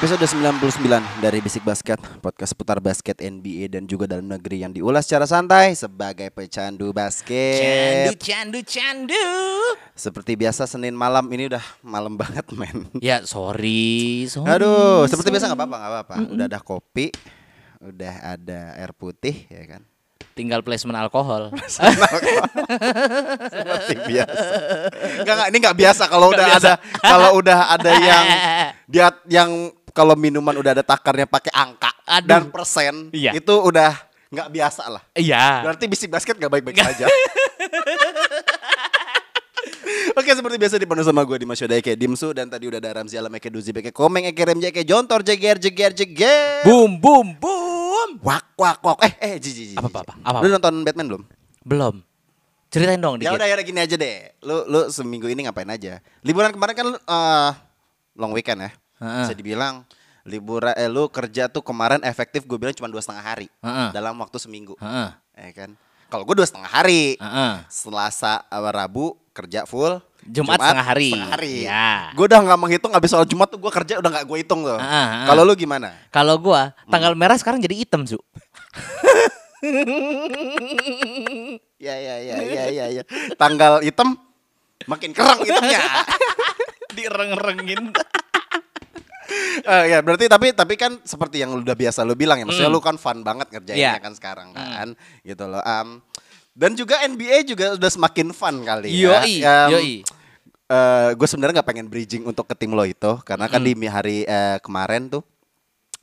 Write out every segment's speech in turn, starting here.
Episode 99 dari Bisik Basket, podcast seputar basket NBA dan juga dalam negeri yang diulas secara santai sebagai pecandu basket. candu, candu. Seperti biasa Senin malam ini udah malam banget men. Ya sorry, sorry. Aduh, seperti sorry. biasa nggak apa-apa, nggak apa-apa. Udah ada kopi, udah ada air putih, ya kan. Tinggal placement alkohol. Seperti biasa. Enggak, enggak, ini nggak biasa kalau udah biasa. ada kalau udah ada yang dia yang kalau minuman udah ada takarnya pakai angka Aduh. dan persen, Iya. itu udah nggak biasa lah. Iya. Berarti bisik basket gak baik-baik saja. Oke seperti biasa dipenuhi sama gue Dimas Yoda Eke Dimsu Dan tadi udah ada Ramzi Alam Eke Duzi Eke Komeng Eke Remji Eke Jontor Jeger Jeger Jeger Boom, boom, boom. Wak wak wak Eh eh Ji Ji Ji Apa, apa, apa? Apa, Lu nonton Batman belum? Belum. Ceritain dong Ya dikit. udah ya udah gini aja deh Lu lu seminggu ini ngapain aja Liburan kemarin kan lu, eh, Long weekend ya Heeh. Bisa dibilang Liburan eh lu kerja tuh kemarin efektif gue bilang cuma dua setengah hari Heeh. Dalam waktu seminggu Heeh. Ya kan Kalau gue dua setengah hari Heeh. Selasa sama Rabu kerja full. Jumat setengah hari. Setengah hari. Ya. Gue udah nggak menghitung abis soal Jumat tuh gue kerja udah nggak gue hitung tuh. Ah. Kalau lu gimana? Kalau gua tanggal merah sekarang jadi hitam, Su. Ya ya ya ya ya ya. Tanggal hitam makin kerang hitamnya. Direng-rengin. Eh, ya berarti tapi tapi kan seperti yang udah biasa lu bilang ya. Maksudnya Hmm. lu kan fun banget ngerjainnya Iya. kan sekarang kan. Gitu loh. Am, dan juga NBA juga udah semakin fun kali Yoi, ya. Em, yoi. gue sebenarnya nggak pengen bridging untuk ke tim lo itu karena kan di hari eh, kemarin tuh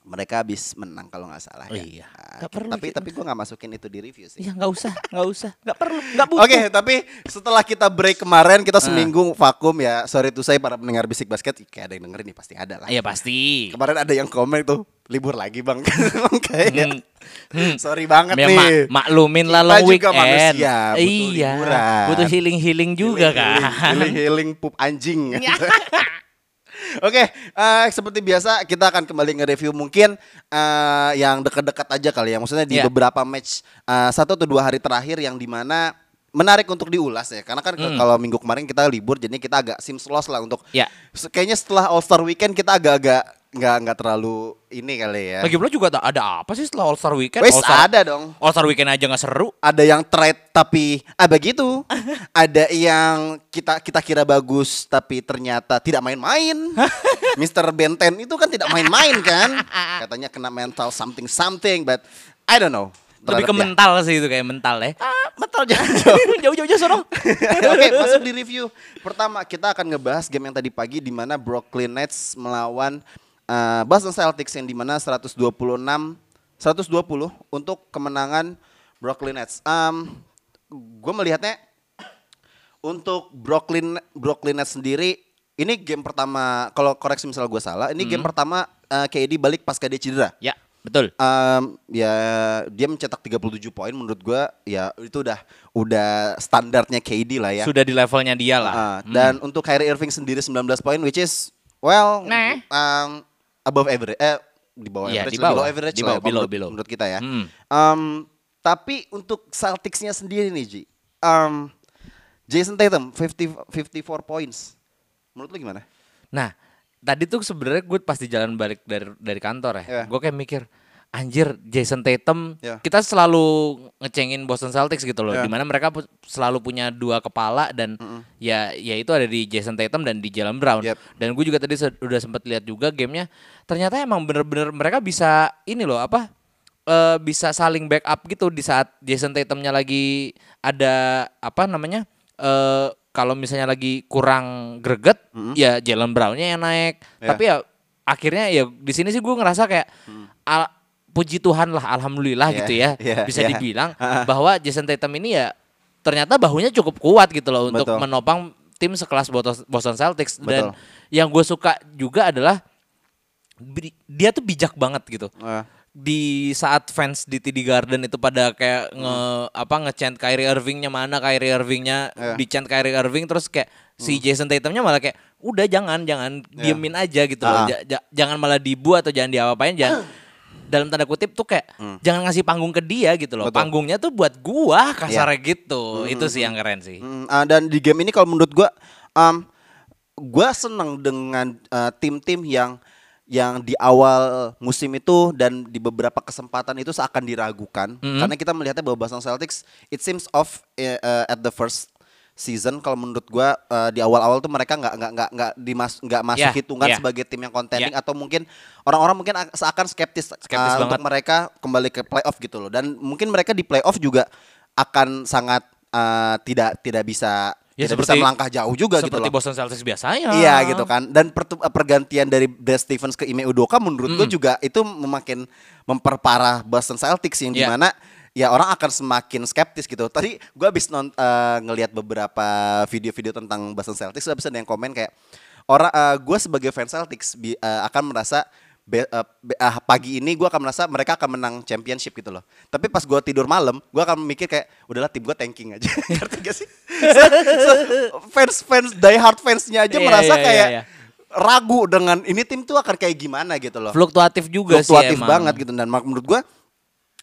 mereka habis menang kalau nggak salah Oh ya. iya. Nah, Nggak perlu tapi tapi gue nggak masukin itu di review sih. Ya nggak usah, nggak usah, nggak perlu, nggak butuh. Oke, tapi setelah kita break kemarin Ah. kita seminggu vakum ya. Sorry tuh saya para pendengar bisik basket kayak ada yang dengerin nih pasti ada lah. Iya pasti. Kemarin ada yang komen tuh libur lagi bang. Kayaknya. Hmm. Sorry banget Ya, nih. mak- maklumin lah long juga weekend. manusia, butuh iya. liburan. Butuh healing-healing juga kan. Healing healing pup anjing. Oke, eh, seperti biasa kita akan kembali nge-review mungkin eh, yang dekat-dekat aja kali ya. Maksudnya di Iya. beberapa match eh, satu atau dua hari terakhir yang di mana menarik untuk diulas ya. Karena kan Mm. kalau minggu kemarin kita libur, jadi kita agak seems lost lah untuk. Ya. Se- Kayaknya setelah All Star Weekend kita agak-agak nggak nggak terlalu ini kali ya. Lagi pula juga ada apa sih setelah All Star Weekend? Wes ada dong. All Star Weekend aja nggak seru. ada yang trade tapi ah begitu. ada yang kita kita kira bagus tapi ternyata tidak main-main. Mr. Benten itu kan tidak main-main kan? Katanya kena mental something something but I don't know. Lebih ke mental sih itu kayak mental ya. Ah, mental jangan jauh. Jauh-jauh aja sono. Oke, masuk di review. Pertama, kita akan ngebahas game yang tadi pagi di mana Brooklyn Nets melawan uh, Boston Celtics yang di mana 126 120 untuk kemenangan Brooklyn Nets. Um, gue melihatnya untuk Brooklyn Brooklyn Nets sendiri ini game pertama kalau koreksi misalnya gue salah, ini game pertama uh, KD balik pasca dia cedera. Ya, betul. Um, ya dia mencetak 37 poin menurut gua ya itu udah udah standarnya KD lah ya. Sudah di levelnya dia lah. Ah, Hmm. dan untuk Kyrie Irving sendiri 19 poin which is well Nah. um, above average eh di bawah Iya, average di below bawah. average Di bawah, ya, below, menurut, below. menurut kita ya. Hmm. Um, tapi untuk Celticsnya sendiri nih Ji. Um, Jason Tatum 50 54 points. Menurut lu gimana? Nah, tadi tuh sebenarnya gue pas di jalan balik dari dari kantor ya, Iya. gue kayak mikir, anjir Jason Tatum, Iya. kita selalu ngecengin Boston Celtics gitu loh, Iya. di mana mereka pu- selalu punya dua kepala dan ya ya itu ada di Jason Tatum dan di Jalen Brown. Yep. Dan gue juga tadi se- udah sempat lihat juga gamenya, ternyata emang bener-bener mereka bisa ini loh apa? eh, bisa saling backup gitu di saat Jason Tatumnya lagi ada apa namanya eh kalau misalnya lagi kurang greget ya Jalen Brownnya yang naik Ya. tapi ya akhirnya ya di sini sih gue ngerasa kayak al- puji Tuhan lah alhamdulillah Iya, gitu ya iya, bisa iya. dibilang Ah. bahwa Jason Tatum ini ya ternyata bahunya cukup kuat gitu loh untuk Betul. menopang tim sekelas Boston Celtics dan Betul. yang gue suka juga adalah dia tuh bijak banget gitu Eh, di saat fans di TD Garden itu pada kayak nge apa ngechant Kyrie Irvingnya mana Kyrie Irvingnya Iya. di chant Kyrie Irving terus kayak si Jason Tatumnya malah kayak udah jangan jangan Iya. diemin aja gitu loh Ah. Ja- ja- jangan malah dibu atau jangan diapa-apain jangan dalam tanda kutip tuh kayak jangan ngasih panggung ke dia gitu loh. Betul. panggungnya tuh buat gua kasarnya gitu. Itu sih yang keren sih. Mm, ah, dan di game ini kalau menurut gua um, gua seneng dengan uh, tim-tim yang yang di awal musim itu dan di beberapa kesempatan itu seakan diragukan. Karena kita melihatnya bahwa Boston Celtics it seems off eh, eh, at the first season kalau menurut gua eh, di awal-awal tuh mereka nggak nggak nggak nggak dimas nggak masuk Ya, hitungan ya. sebagai tim yang contending Ya. atau mungkin orang-orang mungkin ak- seakan skeptis, eh, Skeptis untuk banget. mereka kembali ke playoff gitu loh dan mungkin mereka di playoff juga akan sangat eh, tidak tidak bisa Ya, tidak bisa seperti- melangkah jauh juga gitu seperti loh. Boston Celtics biasanya Iya gitu kan. Dan pertu- pergantian dari Brad Stevens ke Ime Udoka menurut gue juga itu memakin memperparah Boston Celtics yang Iya. di mana ya orang akan semakin skeptis gitu. Tadi gue habis non eh, ngelihat beberapa video-video tentang Boston Celtics, habis ada yang komen kayak orang gue sebagai fans Celtics bi- eh, akan merasa be- eh, be- ah, pagi ini gue akan merasa mereka akan menang championship gitu loh. Tapi pas gue tidur malam, gue akan mikir kayak udahlah tim gue tanking aja. Ngerti gak sih? fans fans die hard fansnya aja Iya, merasa iya, kayak iya, iya. ragu dengan ini tim tuh akan kayak gimana gitu loh. fluktuatif juga Fluktuatif sih emang. banget gitu dan menurut gua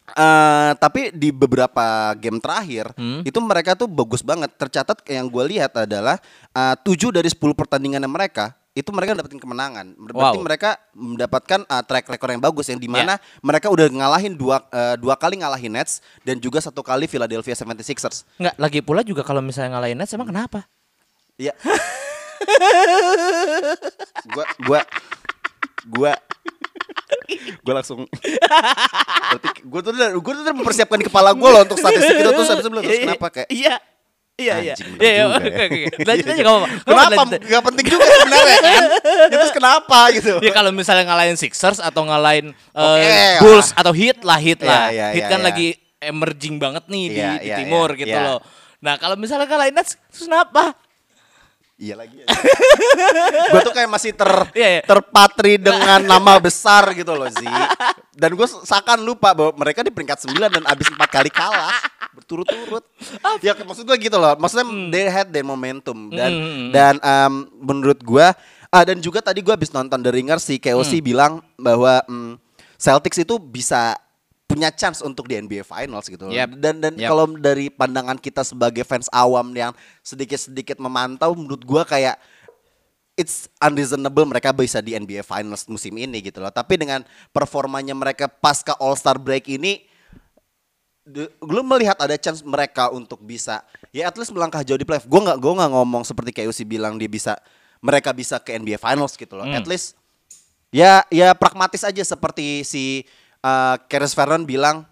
eh tapi di beberapa game terakhir Hmm. itu mereka tuh bagus banget. Tercatat yang gue lihat adalah eh, tujuh dari 10 pertandingan mereka itu mereka dapetin kemenangan. Berarti Wow. mereka mendapatkan eh, track record yang bagus yang di mana mereka udah ngalahin dua eh, dua kali ngalahin Nets dan juga satu kali Philadelphia 76ers. Nggak, lagi pula juga kalau misalnya ngalahin Nets emang kenapa? Iya. gua gua gua gua langsung berarti gua tuh udah gua tuh udah mempersiapkan di kepala gua loh untuk statistik itu terus habis itu terus kenapa kayak Iya. Iya, iya. Iya, iya, ya. Lanjut aja enggak apa-apa. Nggak kenapa apa-apa, lanjut. gak penting juga sebenarnya kan itu terus kenapa gitu Ya kalau misalnya ngalahin Sixers atau ngalahin Oke lah. Bulls atau Heat lah Heat Iya, lah. iya, Heat iya, kan iya. lagi emerging banget nih di, Iya, di iya, timur iya, gitu iya. loh. Nah kalau misalnya ngalahin Nets terus kenapa? Iya lagi ya. gua tuh kayak masih ter Iya, iya. terpatri dengan nama besar gitu loh Zi dan gue seakan lupa bahwa mereka di peringkat 9 dan abis empat kali kalah berturut-turut ya maksud gue gitu loh maksudnya they had their momentum dan Hmm. dan em, menurut gue ah, dan juga tadi gue abis nonton The Ringer si KOC Hmm. bilang bahwa em, Celtics itu bisa punya chance untuk di NBA Finals gitu loh. Yep. dan dan Yep. kalau dari pandangan kita sebagai fans awam yang sedikit-sedikit memantau menurut gue kayak it's unreasonable mereka bisa di NBA Finals musim ini gitu loh. Tapi dengan performanya mereka pasca All Star break ini lu melihat ada chance mereka untuk bisa ya at least melangkah jauh di playoff. Gue nggak gue nggak ngomong seperti kayak Usi bilang dia bisa mereka bisa ke NBA Finals gitu loh. Hmm. At least ya ya pragmatis aja seperti si uh, Keres Vernon bilang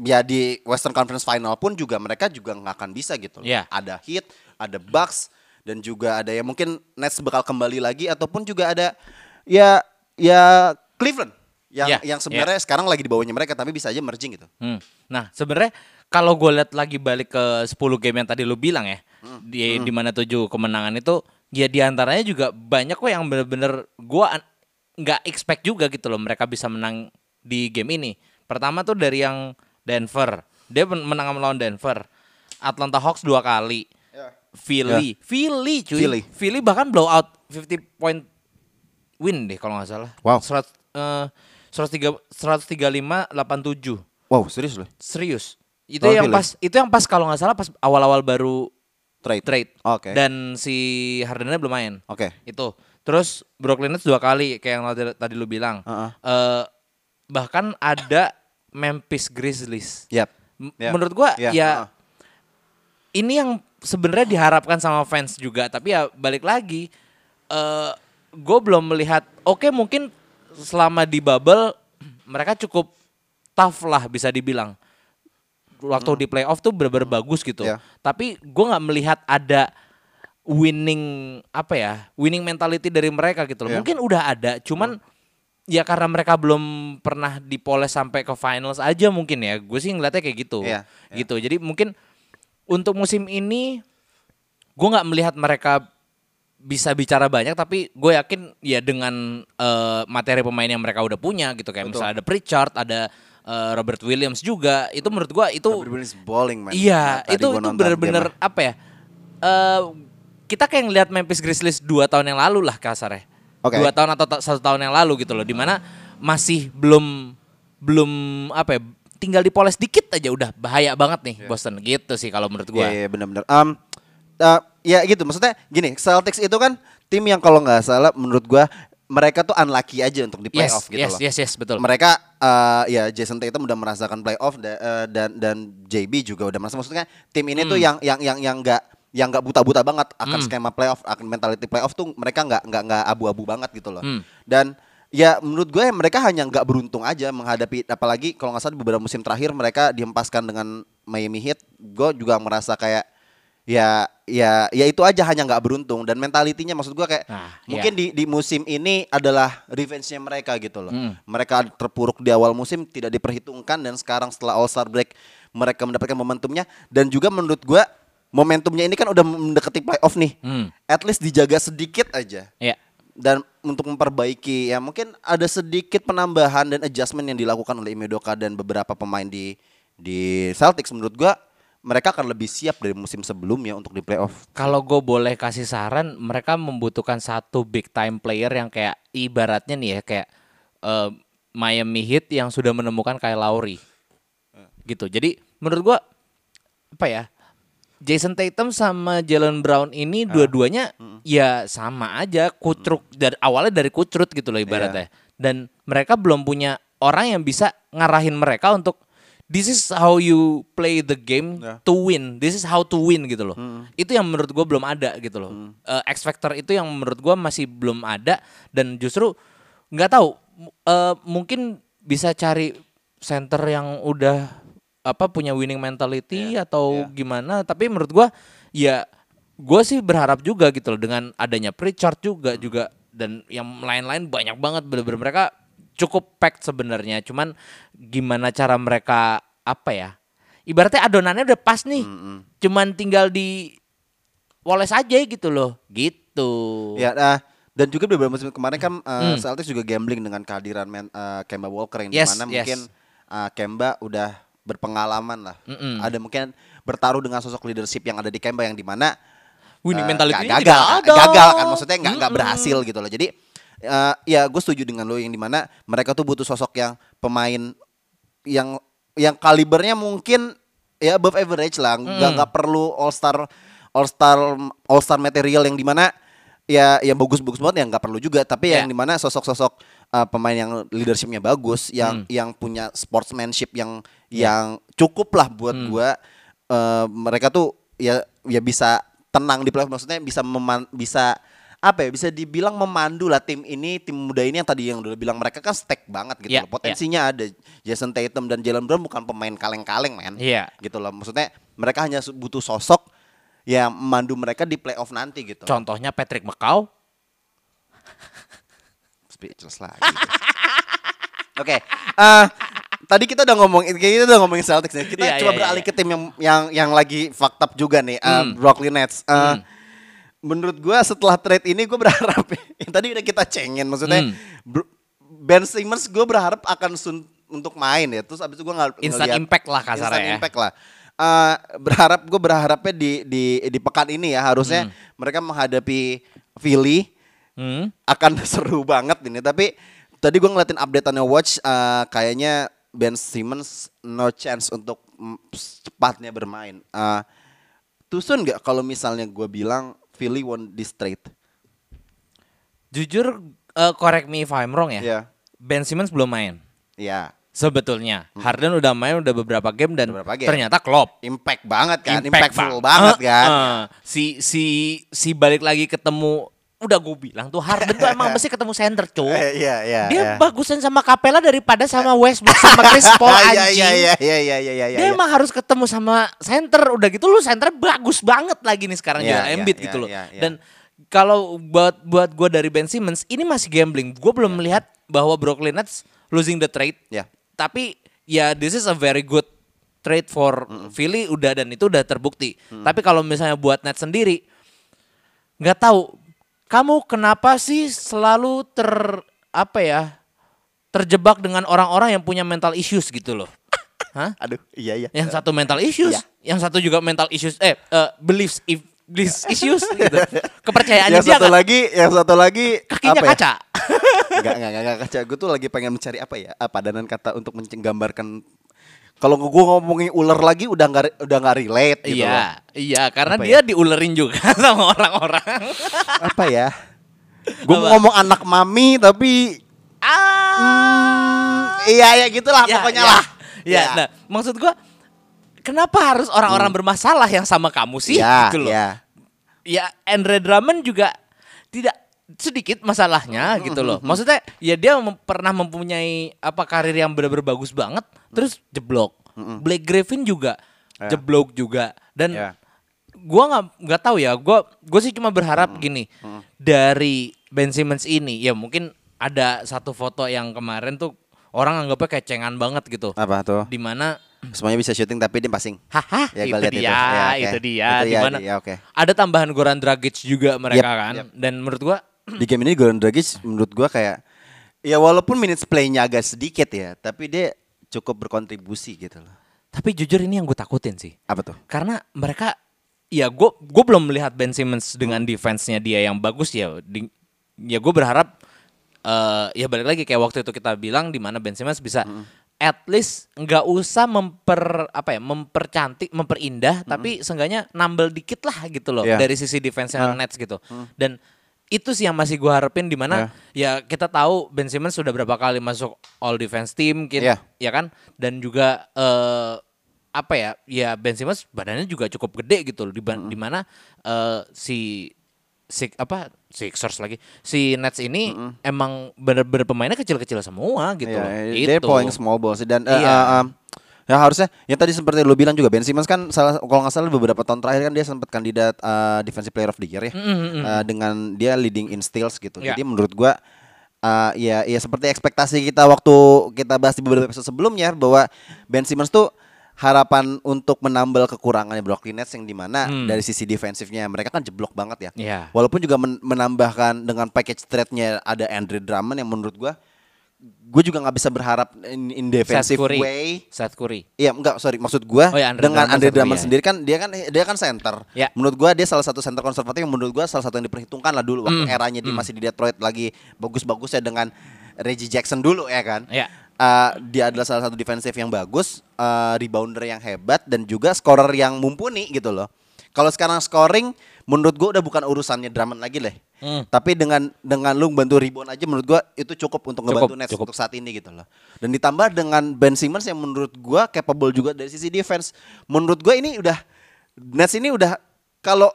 ya di Western Conference Final pun juga mereka juga nggak akan bisa gitu loh. Iya. Ada Heat, ada Bucks dan juga ada yang mungkin Nets bakal kembali lagi ataupun juga ada ya ya Cleveland yang Iya, yang sebenarnya sekarang lagi di bawahnya mereka tapi bisa aja merging gitu. Hmm. Nah, sebenarnya kalau gue lihat lagi balik ke 10 game yang tadi lu bilang ya, Hmm. di di mana tujuh kemenangan itu, ya di antaranya juga banyak kok yang bener-bener gue nggak expect juga gitu loh mereka bisa menang di game ini. Pertama tuh dari yang Denver, dia men- menang melawan Denver. Atlanta Hawks dua kali. Philly, Philly cuy. Philly. Philly bahkan blowout 50 point win deh kalau nggak salah. Wow. Serat, eh, 103 135 87. Wow, serius loh. Serius. Itu Lawan yang Philly? pas itu yang pas kalau nggak salah pas awal-awal baru Trade. trade. Oke. Dan si Hardennya belum main. Oke. Itu. Terus Brooklyn Nets dua kali kayak yang tadi, tadi lu bilang. Heeh. Eh, bahkan ada Memphis Grizzlies. M- Ya. Menurut gua Ya, ya heeh. ini yang sebenarnya diharapkan sama fans juga, tapi ya balik lagi eh gue belum melihat oke mungkin selama di bubble mereka cukup tough lah bisa dibilang waktu di playoff tuh bener-bener bagus gitu. Ya. Tapi gue nggak melihat ada winning apa ya winning mentality dari mereka gitu loh. Ya. Mungkin udah ada, cuman ya karena mereka belum pernah dipoles sampai ke finals aja mungkin ya. Gue sih ngeliatnya kayak gitu. Iya, iya. Gitu. Jadi mungkin untuk musim ini gue nggak melihat mereka bisa bicara banyak tapi gue yakin ya dengan eh, materi pemain yang mereka udah punya gitu kayak Betul. misalnya ada Pritchard, ada eh, Robert Williams juga. Itu menurut gue itu is bowling man. Iya, Nah, itu itu bener-bener apa ya? Eh kita kayak ngeliat Memphis Grizzlies dua tahun yang lalu lah kasarnya. Oke. Dua tahun atau ta- satu tahun yang lalu gitu loh, di mana masih belum belum apa ya? Tinggal dipoles dikit aja udah bahaya banget nih Boston gitu sih kalau menurut gua. Iya, iya benar-benar. Um, uh, ya gitu, maksudnya gini, Celtics itu kan tim yang kalau nggak salah menurut gua mereka tuh unlucky aja untuk di Yes, playoff gitu yes, loh. yes, yes, betul. Mereka uh, ya Jason Tatum udah merasakan playoff da- uh, dan dan JB juga udah merasa maksudnya tim ini Hmm. tuh yang yang yang yang enggak yang nggak buta-buta banget akan Hmm. skema playoff, akan mentality playoff tuh mereka nggak nggak nggak abu-abu banget gitu loh. Hmm. Dan ya menurut gue mereka hanya nggak beruntung aja menghadapi apalagi kalau nggak salah beberapa musim terakhir mereka dihempaskan dengan Miami Heat. Gue juga merasa kayak ya ya ya itu aja hanya nggak beruntung dan mentalitinya maksud gue kayak Nah, mungkin di di musim ini adalah revenge-nya mereka gitu loh. Hmm. Mereka terpuruk di awal musim tidak diperhitungkan dan sekarang setelah All Star break mereka mendapatkan momentumnya dan juga menurut gue momentumnya ini kan udah mendekati playoff nih. Hmm. At least dijaga sedikit aja Iya. dan untuk memperbaiki ya mungkin ada sedikit penambahan dan adjustment yang dilakukan oleh Ime Udoka dan beberapa pemain di di Celtics menurut gua mereka akan lebih siap dari musim sebelumnya untuk di playoff. Kalau gue boleh kasih saran, mereka membutuhkan satu big time player yang kayak ibaratnya nih ya kayak eh, Miami Heat yang sudah menemukan Kyle Lowry, gitu. Jadi menurut gua apa ya? Jason Tatum sama Jalen Brown ini dua-duanya ya sama aja kucruk dari awalnya dari kucrut gitu loh ibaratnya. Dan mereka belum punya orang yang bisa ngarahin mereka untuk this is how you play the game Ya. to win. This is how to win gitu loh. Itu yang menurut gua belum ada gitu loh. Eh, X factor itu yang menurut gua masih belum ada dan justru nggak tahu eh, mungkin bisa cari center yang udah apa punya winning mentality atau gimana. Tapi menurut gua ya gua sih berharap juga gitu loh dengan adanya Pritchard juga juga dan yang lain-lain banyak banget. Bener-bener mereka cukup packed sebenarnya. Cuman gimana cara mereka apa ya ibaratnya adonannya udah pas nih. Cuman tinggal di woles aja gitu loh. Gitu. Ya nah, dan juga beberapa musim kemarin kan uh, Hmm. Celtics juga gambling dengan kehadiran men, uh, Kemba Walker yang Yes, di mana yes. mungkin uh, Kemba udah berpengalaman lah. Mm-mm. Ada mungkin bertaruh dengan sosok leadership yang ada di Kemba yang di mana Winning eh, mentality-nya gagal, tidak ada. gagal kan maksudnya nggak nggak Mm-mm. berhasil gitu loh. Jadi eh, ya gue setuju dengan lo yang di mana mereka tuh butuh sosok yang pemain yang yang kalibernya mungkin ya above average lah, nggak Mm. nggak perlu all star all star all star material yang di mana ya yang bagus-bagus banget ya nggak perlu juga tapi Ya. yang di mana sosok-sosok uh, pemain yang leadershipnya bagus yang Hmm. yang punya sportsmanship yang Ya. yang cukup lah buat Hmm. gua uh, mereka tuh ya ya bisa tenang di playoff maksudnya bisa meman, bisa apa ya bisa dibilang memandu lah tim ini tim muda ini yang tadi yang udah bilang mereka kan stack banget gitu Ya, loh potensinya ada Jason Tatum dan Jalen Brown bukan pemain kaleng-kaleng men Iya. gitu loh maksudnya mereka hanya butuh sosok yang memandu mereka di playoff nanti gitu contohnya Patrick McCaw speechless lagi. Oke, eh, tadi kita udah ngomongin, kita udah ngomongin Celtics nih. Kita Iya, coba iya, beralih iya. ke tim yang yang yang lagi fucked up juga nih, eh, Hmm. Brooklyn Nets. Eh, Hmm. Menurut gua setelah trade ini gue berharap, yang tadi udah kita cengin, maksudnya. Bro- Ben Simmons gue berharap akan sun untuk main ya. Terus abis itu gue nggak Instant ngeliat- impact lah kasarnya instant ya. impact lah. Eh, berharap gue berharapnya di di di pekan ini ya harusnya Hmm. mereka menghadapi Philly Hmm. akan seru banget ini. Tapi tadi gue ngeliatin updateannya Watch, eh, kayaknya Ben Simmons no chance untuk cepatnya bermain. Uh, too soon nggak kalau misalnya gue bilang Philly won this trade? Jujur, eh, correct me if I'm wrong ya. Iya, Ben Simmons belum main. iya. Sebetulnya Harden udah main udah beberapa game dan Beberapa game. ternyata klop. Impact banget kan, Impact impactful bang- banget kan. Eh, eh. si si si balik lagi ketemu udah gue bilang tuh Harden tuh emang mesti ketemu center cuy. Eh, Iya, iya. Dia iya. bagusan sama Capella daripada sama Westbrook sama Chris Paul Iya, anjing. Iya, iya, iya, iya, iya, iya. Dia iya. emang harus ketemu sama center udah gitu lu center bagus banget lagi nih sekarang Iya, Joel Embiid iya, gitu loh. iya, iya. Dan kalau buat buat gue dari Ben Simmons ini masih gambling. Gue belum melihat bahwa Brooklyn Nets losing the trade. Ya. Tapi ya this is a very good trade for Philly udah dan itu udah terbukti. Tapi kalau misalnya buat Nets sendiri nggak tahu kamu kenapa sih selalu ter apa ya terjebak dengan orang-orang yang punya mental issues gitu loh. Hah? Aduh, iya iya. Yang satu mental issues, Iya. yang satu juga mental issues eh eh, beliefs if beliefs issues gitu. Kepercayaannya yang dia satu lagi, yang satu lagi kakinya apa ya? kaca. Enggak, enggak, enggak, kaca. Gue tuh lagi pengen mencari apa ya? Padanan kata untuk menggambarkan kalau gue ngomongin ular lagi udah nggak udah nggak relate gitu loh. iya, iya karena Apa dia ya? diulerin juga sama orang-orang. Apa ya? Gue ngomong anak mami tapi ah. iya ya gitulah Ya, pokoknya ya. lah. Ya, nah maksud gua kenapa harus orang-orang bermasalah yang sama kamu sih ya, gitu loh. ya. Ya Andre Drummond juga tidak sedikit masalahnya gitu loh. Maksudnya ya dia mem- pernah mempunyai apa karir yang benar-benar bagus banget terus jeblok. Blake Griffin juga Ya. jeblok juga dan Ya. gua nggak nggak tahu ya. Gua gue sih cuma berharap gini dari Ben Simmons ini ya mungkin ada satu foto yang kemarin tuh orang anggapnya kecengan banget gitu. Apa tuh? Di mana Semuanya bisa syuting tapi dia passing. Haha, Ya, itu, gua lihat dia, itu. Ya, oke. itu dia, Itu di ya, mana ya, oke. ada tambahan Goran Dragic juga mereka Yep, kan, yep. dan menurut gua Di game ini Goran Dragic menurut gua kayak ya walaupun minutes play-nya agak sedikit ya, tapi dia cukup berkontribusi gitu loh. tapi jujur ini yang gue takutin sih, Apa tuh? karena mereka ya gue gue belum melihat Ben Simmons dengan defense-nya dia yang bagus ya, di, ya gue berharap eh ya balik lagi kayak waktu itu kita bilang di mana Ben Simmons bisa at least nggak usah memper apa ya mempercantik memperindah tapi seenggaknya nambel dikit lah gitu loh Iya. dari sisi defense Nets gitu. Dan itu sih yang masih gue harapin di mana ya kita tahu Ben Simmons sudah berapa kali masuk All Defense Team gitu Iya. ya kan dan juga eh apa ya ya Ben Simmons badannya juga cukup gede gitu loh di di mana eh, si si apa Sixers lagi si Nets ini emang bener-bener pemainnya kecil-kecil semua gitu loh. Iya, Itu. They're playing small balls dan Iya. eh, em, ya harusnya yang tadi seperti lu bilang juga Ben Simmons kan salah kalau nggak salah beberapa tahun terakhir kan dia sempat kandidat eh, defensive player of the year ya Eh, dengan dia leading in steals gitu. Iya. Jadi menurut gua eh, ya ya seperti ekspektasi kita waktu kita bahas di beberapa episode sebelumnya bahwa Ben Simmons tuh harapan untuk menambal kekurangannya Brooklyn Nets yang di mana Hmm. dari sisi defensifnya mereka kan jeblok banget ya. Iya. Walaupun juga men- menambahkan dengan package trade-nya ada Andre Drummond yang menurut gua gue juga nggak bisa berharap in, in defensive Seth Curry. way. Seth Curry. Iya enggak sorry maksud gua Oh ya, Andre dengan Andre Drummond ya. sendiri kan dia kan dia kan center. Ya. Menurut gua dia salah satu center konservatif yang menurut gua salah satu yang diperhitungkan lah dulu waktu Mm, eranya dia masih di Detroit lagi bagus-bagusnya dengan Reggie Jackson dulu ya kan. Ya. Eh, dia adalah salah satu defensif yang bagus, eh, rebounder yang hebat dan juga scorer yang mumpuni gitu loh. Kalau sekarang scoring menurut gua udah bukan urusannya Drummond lagi deh. Hmm. Tapi dengan dengan lu bantu rebound aja menurut gua itu cukup untuk ngebantu Cukup, Nets cukup. untuk saat ini gitu loh. Dan ditambah dengan Ben Simmons yang menurut gua capable juga dari sisi defense. Menurut gua ini udah Nets ini udah kalau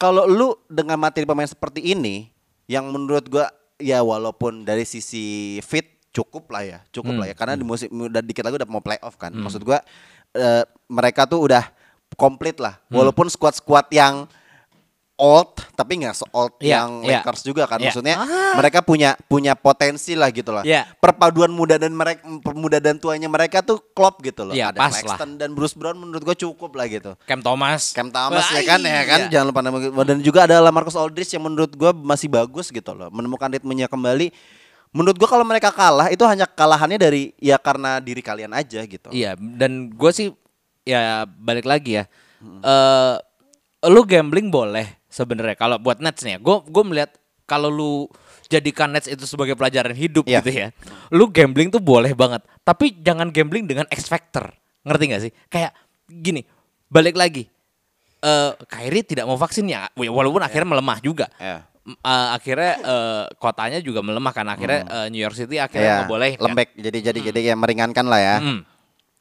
kalau lu dengan materi pemain seperti ini yang menurut gua ya walaupun dari sisi fit cukup lah ya, cukup Hmm. lah ya karena di musim udah dikit lagi udah mau playoff kan. Maksud gua eh, mereka tuh udah komplit lah. Hmm. Walaupun squad-squad yang old tapi nggak se-old Iya, yang iya. Lakers juga kan. Iya. Maksudnya Ah. mereka punya punya potensi lah gitu lah. Iya. Perpaduan muda dan mereka muda dan tuanya mereka tuh klop gitu loh. Iya, Ada pas Claxton dan Bruce Brown menurut gua cukup lah gitu. Cam Thomas. Cam Thomas Wah, ya kan ya kan iya. jangan lupa nama dan juga ada Lamarcus Aldridge yang menurut gua masih bagus gitu loh menemukan ritmenya kembali menurut gua kalau mereka kalah itu hanya kalahannya dari ya karena diri kalian aja gitu Iya, dan gue sih ya balik lagi ya. Eh lu gambling boleh sebenarnya kalau buat Nets nih ya. Gue gue melihat kalau lu jadikan Nets itu sebagai pelajaran hidup Iya. gitu ya. Lu gambling tuh boleh banget, tapi jangan gambling dengan X factor. Ngerti gak sih? Kayak gini, balik lagi. Eh Kyrie tidak mau vaksin ya, walaupun akhirnya melemah juga. Ya. M- eh, akhirnya eh, kotanya juga melemah kan akhirnya eh, New York City akhirnya ya nggak boleh kan? lembek jadi jadi jadi ya meringankan lah ya Hmm.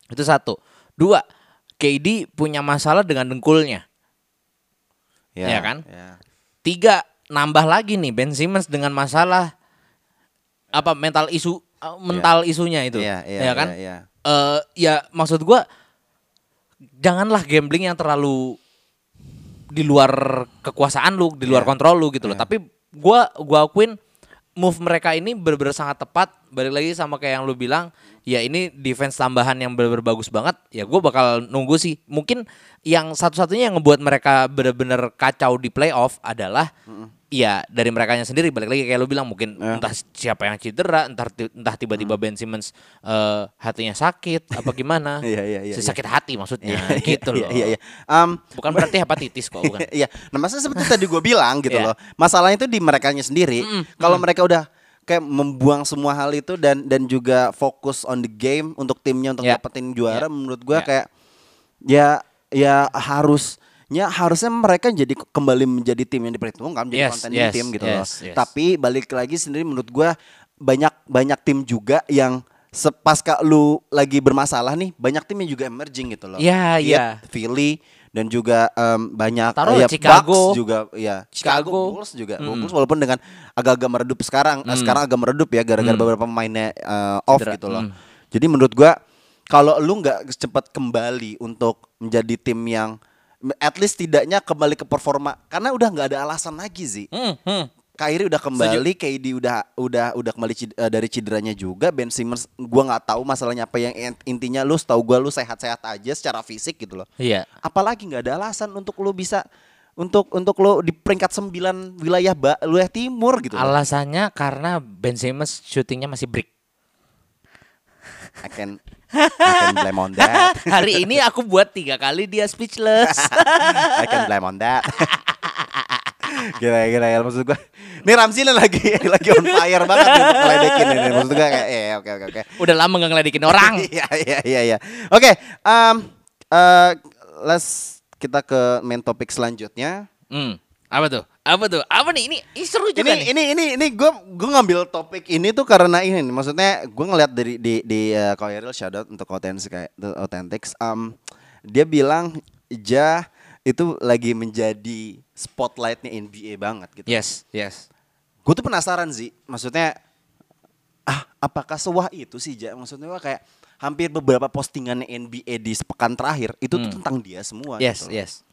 Itu satu. Dua, KD punya masalah dengan dengkulnya. Iya kan? ya. Tiga, nambah lagi nih Ben Simmons dengan masalah apa mental isu uh, mental isunya itu. Iya, iya, ya kan? iya, iya. Eh, ya maksud gua janganlah gambling yang terlalu di luar kekuasaan lu, di luar Iya. kontrol lu gitu loh. Iya. Tapi gua gua akuin move mereka ini benar-benar sangat tepat. Balik lagi sama kayak yang lu bilang, ya ini defense tambahan yang benar-benar bagus banget. Ya gua bakal nunggu sih. Mungkin yang satu-satunya yang ngebuat mereka benar-benar kacau di playoff adalah ya dari mereka sendiri balik lagi kayak lu bilang mungkin Ya. entah siapa yang cedera, entah entah tiba-tiba Ben Simmons eh, hatinya sakit apa gimana. Iya, iya, iya, Si iya. sakit hati maksudnya Iya, gitu iya, loh. Iya, iya. Um, Bukan berarti hepatitis kok, bukan. Iya, nah maksudnya seperti tadi gue bilang gitu Iya. loh. Masalahnya itu di merekanya sendiri. Kalau mereka udah kayak membuang semua hal itu dan dan juga fokus on the game untuk timnya untuk Ya. dapetin juara, Ya. menurut gue Ya. kayak ya ya harusnya harusnya mereka jadi kembali menjadi tim yang diperhitungkan, jadi Yes, konten yes, tim gitu loh. yes, yes. Tapi balik lagi sendiri menurut gue banyak banyak tim juga yang sepasca lu lagi bermasalah nih, banyak tim yang juga emerging gitu loh. Iya, Heat, iya. Philly dan juga em, banyak Taruh ya, Chicago. Bucks juga ya Chicago, Chicago. Bulls juga Mm. Bulls walaupun dengan agak-agak meredup sekarang eh, Mm. sekarang agak meredup ya gara-gara Mm. beberapa pemainnya eh, off Cedera. gitu loh Mm. jadi menurut gua kalau lu nggak cepat kembali untuk menjadi tim yang at least tidaknya kembali ke performa karena udah nggak ada alasan lagi sih Hmm, hmm. Kyrie udah kembali, KD udah udah udah kembali cid- eh, dari cederanya juga. Ben Simmons gua nggak tahu masalahnya apa yang int- intinya lu tahu gua lu sehat-sehat aja secara fisik gitu loh Iya. apalagi nggak ada alasan untuk lu bisa untuk untuk lu di peringkat 9 wilayah ba, wilayah timur gitu. loh. Alasannya karena Ben Simmons syutingnya masih break. I can I can blame on that. Hari ini aku buat tiga kali dia speechless. I can blame on that. Gila gila ya maksud gua. Ini Ramzi lagi lagi on fire banget nih ngeledekin ini. Maksud gua kayak eh oke oke oke. Udah lama gak ngeledekin orang. Iya iya iya iya. Oke, um, eh, let's kita ke main topik selanjutnya. Hmm. Apa tuh? Apa tuh? Apa nih? Ini, ini seru juga ini nih. ini ini ini gue gue ngambil topik ini tuh karena ini nih, maksudnya gue ngeliat dari di di uh, Koiril shout out untuk Authentic kayak Authentics um, dia bilang Ja itu lagi menjadi spotlightnya NBA banget gitu. Yes, yes. Gue tuh penasaran sih, maksudnya ah apakah sewah itu sih Ja? Maksudnya kayak hampir beberapa postingan NBA di sepekan terakhir itu tuh Hmm. tentang dia semua. Yes, gitu yes.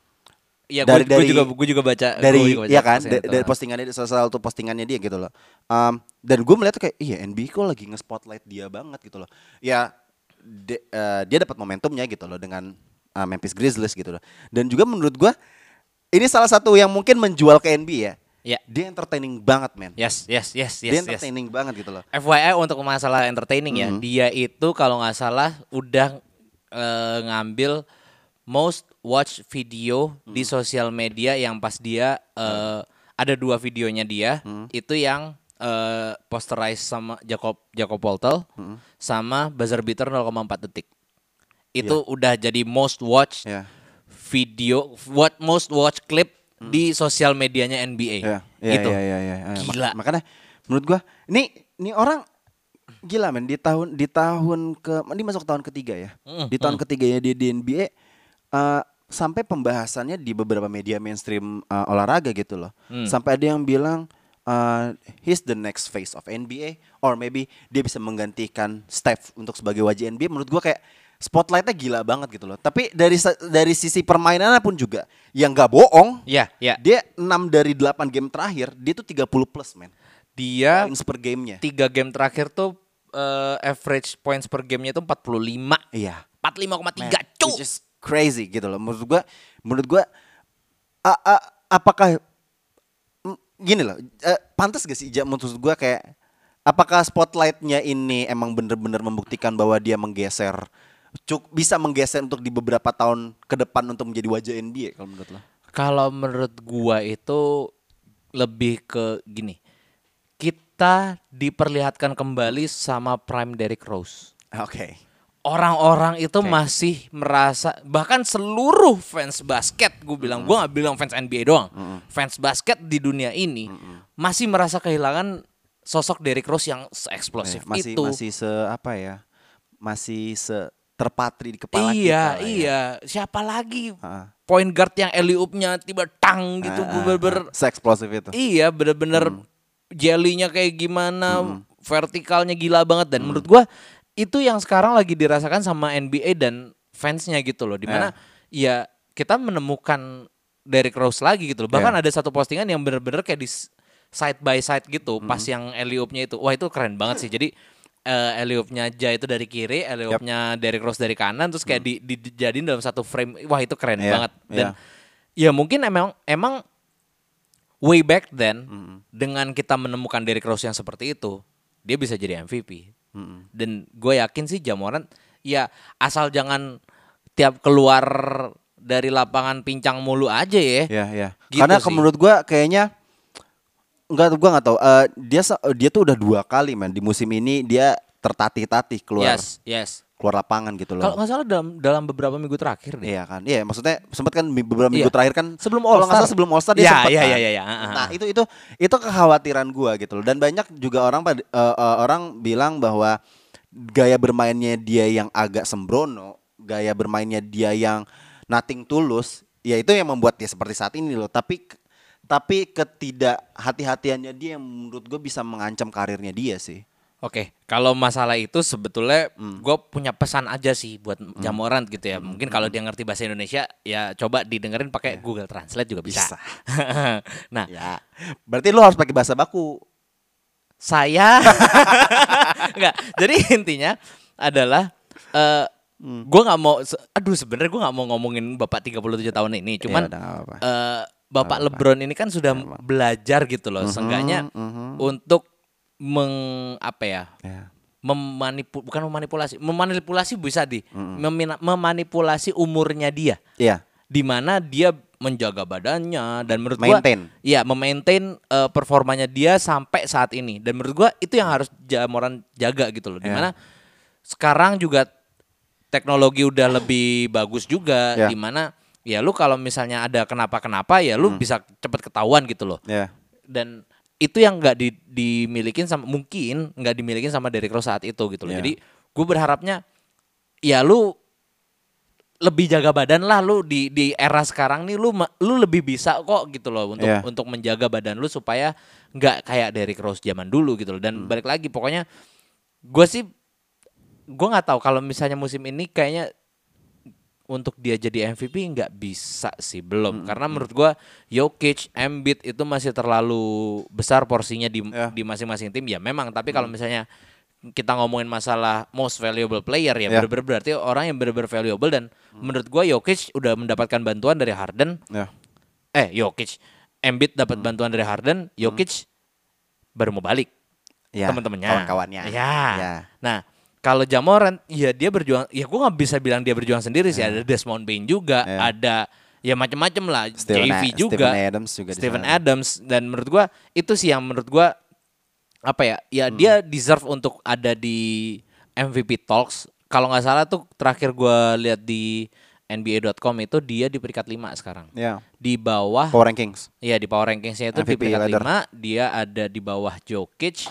Iya, Dari- gue dari- juga gue juga baca dari gua juga baca ya kan postingan da- itu. dari postingannya salah satu postingannya dia gitu loh Um, dan gue melihat kayak iya NBA kok lagi nge-spotlight dia banget gitu loh ya de- eh, dia dapat momentumnya gitu loh dengan uh, Memphis Grizzlies gitu loh dan juga menurut gue ini salah satu yang mungkin menjual ke NBA ya Ya. dia entertaining banget men Yes, yes, yes, dia yes, yes. entertaining banget gitu loh FYI untuk masalah entertaining ya, Mhm. dia itu kalau nggak salah udah eh, ngambil most watch video di Hmm. sosial media yang pas dia eh, ada dua videonya dia, Hmm. itu yang eh, posterize sama Jacob Jacob Poltel Hmm. sama buzzer beater 0,4 detik. Itu udah jadi most watch ya video, what most watch clip di sosial medianya NBA. Hmm. ya gitu. ya ya, ya, ya. Gila. Mak- makanya menurut gue ini ini orang gila men di tahun di tahun ke ini masuk tahun ketiga ya Mm, di tahun ketiganya dia di NBA eh, sampai pembahasannya di beberapa media mainstream eh, olahraga gitu loh. Hmm. sampai ada yang bilang eh, he's the next face of NBA or maybe dia bisa menggantikan Steph untuk sebagai wajah NBA menurut gua kayak spotlightnya gila banget gitu loh. Tapi dari dari sisi permainannya pun juga yang gak bohong Ya, ya. dia 6 dari 8 game terakhir dia tuh 30 plus men. Dia points per gamenya. tiga game terakhir tuh eh, average points per gamenya tuh 45 iya. 45,3 Man, cu. which is crazy gitu loh. Menurut gua, menurut gua, a- a- apakah gini loh, eh, pantas gak sih? Menurut gua kayak, apakah spotlightnya ini emang bener-bener membuktikan bahwa dia menggeser, cuk bisa menggeser untuk di beberapa tahun ke depan untuk menjadi wajah NBA kalau menurut lo? kalau menurut gua itu lebih ke gini kita diperlihatkan kembali sama prime Derrick Rose Oke. Orang-orang itu Oke. masih merasa bahkan seluruh fans basket gue bilang gua nggak bilang fans NBA doang fans basket di dunia ini masih merasa kehilangan sosok Derrick Rose yang seeksplosif Eh, masih itu masih se apa ya? Masih se terpatri di kepala kita. iya lah ya. iya siapa lagi Ah. point guard yang alley-oopnya tiba tang gitu Ah, gue bener-bener. Se-eksplosif itu. iya bener-bener Hmm. jellynya kayak gimana vertikalnya gila banget dan menurut gua itu yang sekarang lagi dirasakan sama NBA dan fansnya gitu loh di mana ya kita menemukan Derrick Rose lagi gitu loh. Bahkan Iya. ada satu postingan yang bener-bener kayak di side by side gitu pas yang alley-oop-nya itu. Wah, itu keren banget sih. Jadi eh alley-oop-nya Ja itu dari kiri, alley-oop-nya Derrick Rose dari kanan terus kayak di, di- dijadiin dalam satu frame. Wah, itu keren Iya, banget. Dan iya. ya mungkin emang emang way back then dengan kita menemukan Derrick Rose yang seperti itu, dia bisa jadi MVP. Dan gue yakin sih Jamoran ya asal jangan tiap keluar dari lapangan pincang mulu aja ya. Ya, ya. Gitu Karena sih. menurut gua kayaknya enggak gua nggak tahu. Eh, dia dia tuh udah dua kali man di musim ini dia tertatih-tatih keluar Yes, yes. Keluar lapangan gitu Kalau loh. nggak salah dalam dalam beberapa minggu terakhir deh. Iya kan, iya maksudnya sempat kan beberapa minggu Iya. terakhir kan Sebelum kalau nggak All-Star. salah sebelum All Star dia Iya, sempat iya, kan. iya, iya, iya. Ah, ah. Nah itu itu itu kekhawatiran gua gitu loh dan banyak juga orang eh, eh, orang bilang bahwa gaya bermainnya dia yang agak sembrono, gaya bermainnya dia yang nothing tulus, ya itu yang membuat dia seperti saat ini loh. Tapi tapi ketidak hati-hatiannya dia yang menurut gue bisa mengancam karirnya dia sih. Oke, kalau masalah itu sebetulnya Hmm. gue punya pesan aja sih buat Jamoran gitu ya. Mungkin kalau dia ngerti bahasa Indonesia ya coba didengerin pakai Google Translate juga bisa. Bisa. nah, Ya, berarti lu harus pakai bahasa baku. saya enggak. Jadi intinya adalah eh Hmm. gue nggak mau aduh sebenarnya gue nggak mau ngomongin Bapak 37 tahun ini, cuman Ya udah, nggak apa-apa. eh, Bapak LeBron ini kan sudah belajar gitu loh, seenggaknya untuk meng apa ya? Ya. memanipu bukan memanipulasi memanipulasi bisa di memina- memanipulasi umurnya dia Iya. di mana dia menjaga badannya dan menurut gua Maintain. iya memaintain eh, performanya dia sampai saat ini dan menurut gua itu yang harus Jamoran jaga gitu loh di Iya. mana sekarang juga teknologi udah lebih bagus juga Iya. di mana ya lu kalau misalnya ada kenapa-kenapa ya lu bisa cepet ketahuan gitu loh Ya. dan itu yang nggak di, dimilikin sama mungkin nggak dimilikin sama Derrick Rose saat itu gitu loh. Iya. Jadi gue berharapnya ya lu lebih jaga badan lah lu di di era sekarang nih lu lu lebih bisa kok gitu loh untuk Iya. untuk menjaga badan lu supaya nggak kayak Derrick Rose zaman dulu gitu loh. Dan balik lagi pokoknya gue sih gue nggak tahu kalau misalnya musim ini kayaknya untuk dia jadi MVP nggak bisa sih belum karena menurut gua Jokic, Embiid itu masih terlalu besar porsinya di Ya. di masing-masing tim ya memang tapi kalau misalnya kita ngomongin masalah most valuable player ya, Ya. bener-bener berarti orang yang bener-bener valuable dan menurut gua Jokic udah mendapatkan bantuan dari Harden Ya. eh Jokic Embiid dapat bantuan dari Harden Jokic baru mau balik Ya, teman-temannya kawan-kawannya. ya. Ya. nah kalau Jamoran ya dia berjuang ya gue nggak bisa bilang dia berjuang sendiri sih ada Desmond Bain juga Ya. ada ya macam-macam lah Steven JV A- juga Steven Adams juga di Steven. Adams dan menurut gua itu sih yang menurut gua apa ya ya Hmm. dia deserve untuk ada di MVP talks kalau nggak salah tuh terakhir gua lihat di NBA.com itu dia di peringkat 5 sekarang Ya. di bawah Power Rankings. Iya di power rankingsnya itu di MVP peringkat ladder. 5 dia ada di bawah Jokic,